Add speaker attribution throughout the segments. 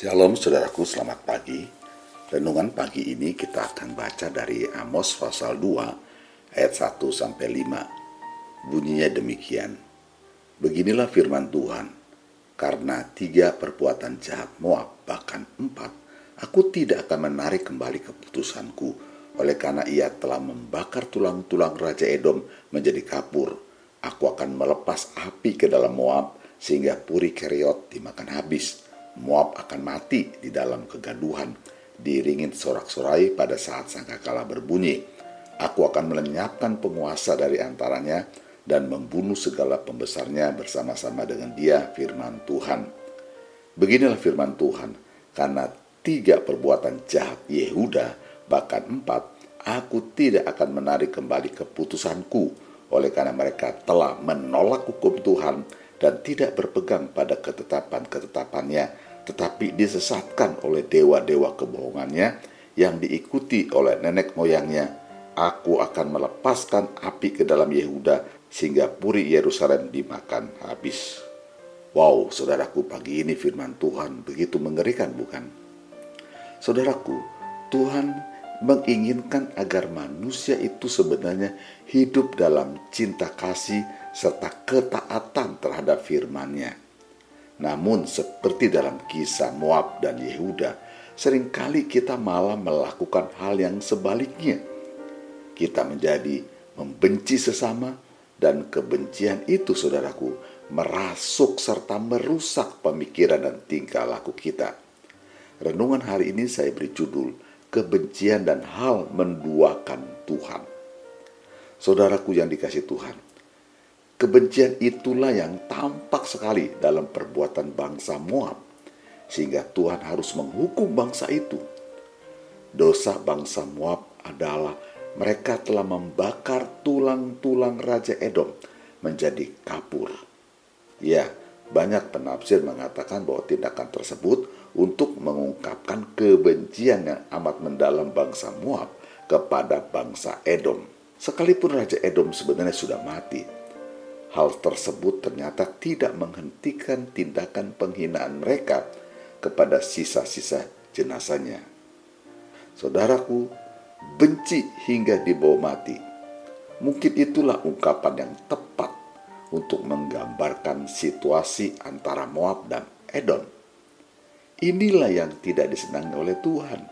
Speaker 1: Shalom saudaraku, selamat pagi. Renungan pagi ini kita akan baca dari Amos pasal 2 ayat 1 sampai 5. Bunyinya demikian. Beginilah firman Tuhan. Karena tiga perbuatan jahat Moab, bahkan empat, aku tidak akan menarik kembali keputusanku. Oleh karena ia telah membakar tulang-tulang Raja Edom menjadi kapur. Aku akan melepas api ke dalam Moab, sehingga Puri Keriot dimakan habis Moab akan mati di dalam kegaduhan, diiringin sorak-sorai pada saat sangkakala berbunyi. Aku akan melenyapkan penguasa dari antaranya dan membunuh segala pembesarnya bersama-sama dengan dia, firman Tuhan. Beginilah firman Tuhan, karena tiga perbuatan jahat Yehuda, bahkan empat, aku tidak akan menarik kembali keputusanku, oleh karena mereka telah menolak hukum Tuhan dan tidak berpegang pada ketetapan-ketetapannya, tetapi disesatkan oleh dewa-dewa kebohongannya yang diikuti oleh nenek moyangnya. Aku akan melepaskan api ke dalam Yehuda sehingga puri Yerusalem dimakan habis. Wow, saudaraku, pagi ini firman Tuhan begitu mengerikan, bukan? Saudaraku, Tuhan menginginkan agar manusia itu sebenarnya hidup dalam cinta kasih serta ketaatan terhadap firman-Nya. Namun seperti dalam kisah Moab dan Yehuda, sering kali kita malah melakukan hal yang sebaliknya. Kita menjadi membenci sesama dan kebencian itu saudaraku merasuk serta merusak pemikiran dan tingkah laku kita. Renungan hari ini saya beri judul kebencian dan hal menduakan Tuhan. Saudaraku yang dikasih Tuhan, kebencian itulah yang tampak sekali dalam perbuatan bangsa Moab, sehingga Tuhan harus menghukum bangsa itu. Dosa bangsa Moab adalah mereka telah membakar tulang-tulang Raja Edom menjadi kapur. Ya, banyak penafsir mengatakan bahwa tindakan tersebut untuk mengungkapkan kebencian yang amat mendalam bangsa Moab kepada bangsa Edom. Sekalipun Raja Edom sebenarnya sudah mati, hal tersebut ternyata tidak menghentikan tindakan penghinaan mereka kepada sisa-sisa jenazahnya. Saudaraku, benci hingga dibawa mati. Mungkin itulah ungkapan yang tepat untuk menggambarkan situasi antara Moab dan Edom Inilah yang tidak disenangi oleh Tuhan.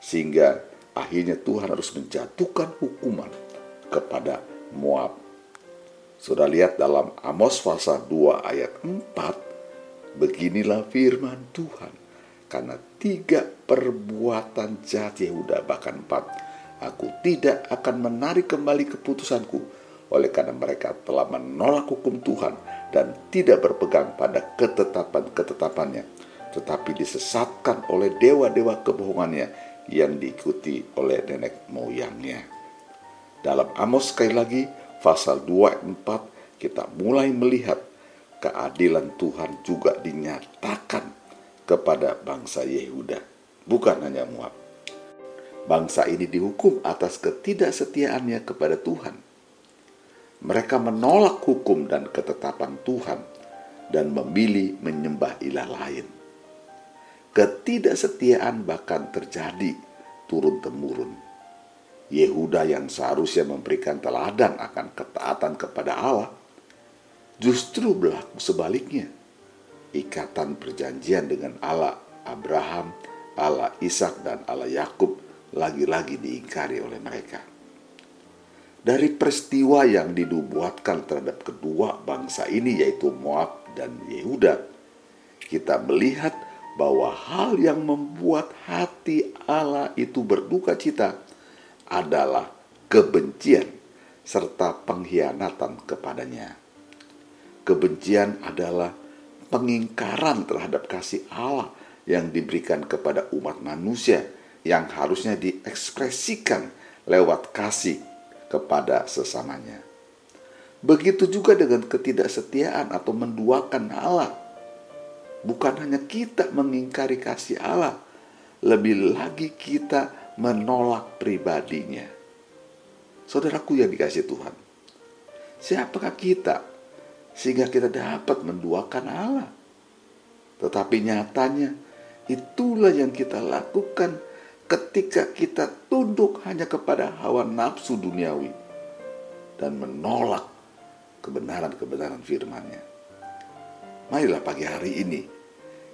Speaker 1: Sehingga akhirnya Tuhan harus menjatuhkan hukuman kepada Moab. Sudah lihat dalam Amos pasal 2 ayat 4, beginilah firman Tuhan. Karena tiga perbuatan jahat Yehuda bahkan empat, aku tidak akan menarik kembali keputusanku oleh karena mereka telah menolak hukum Tuhan dan tidak berpegang pada ketetapan-ketetapannya tetapi disesatkan oleh dewa-dewa kebohongannya yang diikuti oleh nenek moyangnya. Dalam Amos sekali lagi, pasal 2 ayat 4, kita mulai melihat keadilan Tuhan juga dinyatakan kepada bangsa Yehuda, bukan hanya Moab. Bangsa ini dihukum atas ketidaksetiaannya kepada Tuhan. Mereka menolak hukum dan ketetapan Tuhan dan memilih menyembah ilah lain Ketidaksetiaan bahkan terjadi turun-temurun. Yehuda yang seharusnya memberikan teladan akan ketaatan kepada Allah, justru berlaku sebaliknya. Ikatan perjanjian dengan Allah Abraham, Allah Ishak dan Allah Yakub lagi-lagi diingkari oleh mereka. Dari peristiwa yang dinubuatkan terhadap kedua bangsa ini yaitu Moab dan Yehuda, kita melihat bahwa hal yang membuat hati Allah itu berduka cita adalah kebencian serta pengkhianatan kepadanya. Kebencian adalah pengingkaran terhadap kasih Allah yang diberikan kepada umat manusia yang harusnya diekspresikan lewat kasih kepada sesamanya. Begitu juga dengan ketidaksetiaan atau menduakan Allah bukan hanya kita mengingkari kasih Allah, lebih lagi kita menolak pribadinya. Saudaraku yang dikasih Tuhan, siapakah kita sehingga kita dapat menduakan Allah? Tetapi nyatanya Itulah yang kita lakukan ketika kita tunduk hanya kepada hawa nafsu duniawi dan menolak kebenaran-kebenaran firman-Nya. Marilah pagi hari ini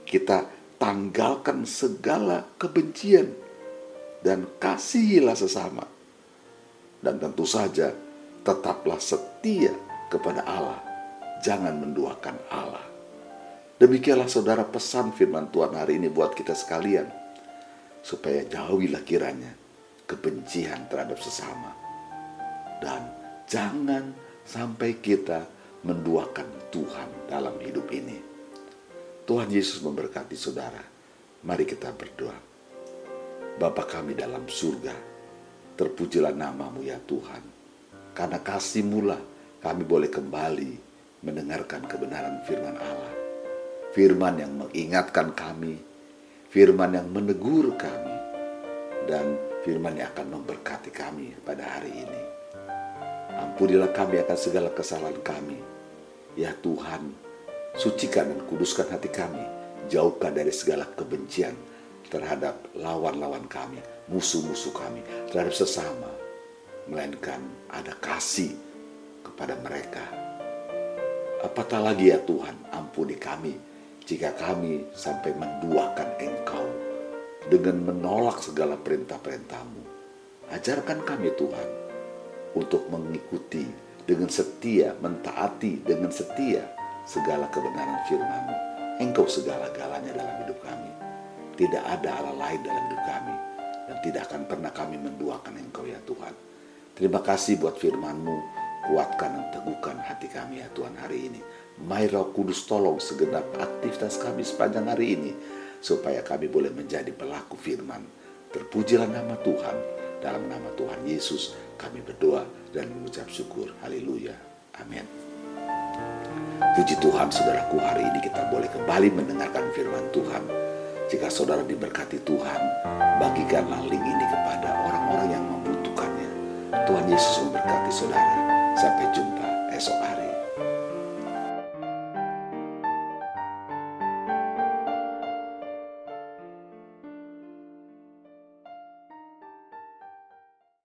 Speaker 1: kita tanggalkan segala kebencian dan kasihilah sesama. Dan tentu saja tetaplah setia kepada Allah. Jangan menduakan Allah. Demikianlah saudara pesan firman Tuhan hari ini buat kita sekalian. Supaya jauhilah kiranya kebencian terhadap sesama. Dan jangan sampai kita menduakan Tuhan dalam hidup ini. Tuhan Yesus memberkati saudara. Mari kita berdoa. Bapa kami dalam surga, terpujilah namamu ya Tuhan. Karena kasih lah kami boleh kembali mendengarkan kebenaran firman Allah firman yang mengingatkan kami, firman yang menegur kami, dan firman yang akan memberkati kami pada hari ini. Ampunilah kami akan segala kesalahan kami. Ya Tuhan, sucikan dan kuduskan hati kami. Jauhkan dari segala kebencian terhadap lawan-lawan kami, musuh-musuh kami, terhadap sesama. Melainkan ada kasih kepada mereka. Apatah lagi ya Tuhan, ampuni kami jika kami sampai menduakan Engkau dengan menolak segala perintah-perintahmu. Ajarkan kami Tuhan untuk mengikuti dengan setia, mentaati dengan setia segala kebenaran firman-Mu. Engkau segala-galanya dalam hidup kami. Tidak ada Allah lain dalam hidup kami. Dan tidak akan pernah kami menduakan Engkau ya Tuhan. Terima kasih buat firman-Mu. Kuatkan dan teguhkan hati kami ya Tuhan hari ini. Mai Roh Kudus tolong segenap aktivitas kami sepanjang hari ini supaya kami boleh menjadi pelaku firman. Terpujilah nama Tuhan. Dalam nama Tuhan Yesus kami berdoa dan mengucap syukur. Haleluya. Amin. Puji Tuhan saudaraku hari ini kita boleh kembali mendengarkan firman Tuhan. Jika saudara diberkati Tuhan, bagikanlah link ini kepada orang-orang yang membutuhkannya. Tuhan Yesus memberkati saudara. Sampai jumpa esok hari.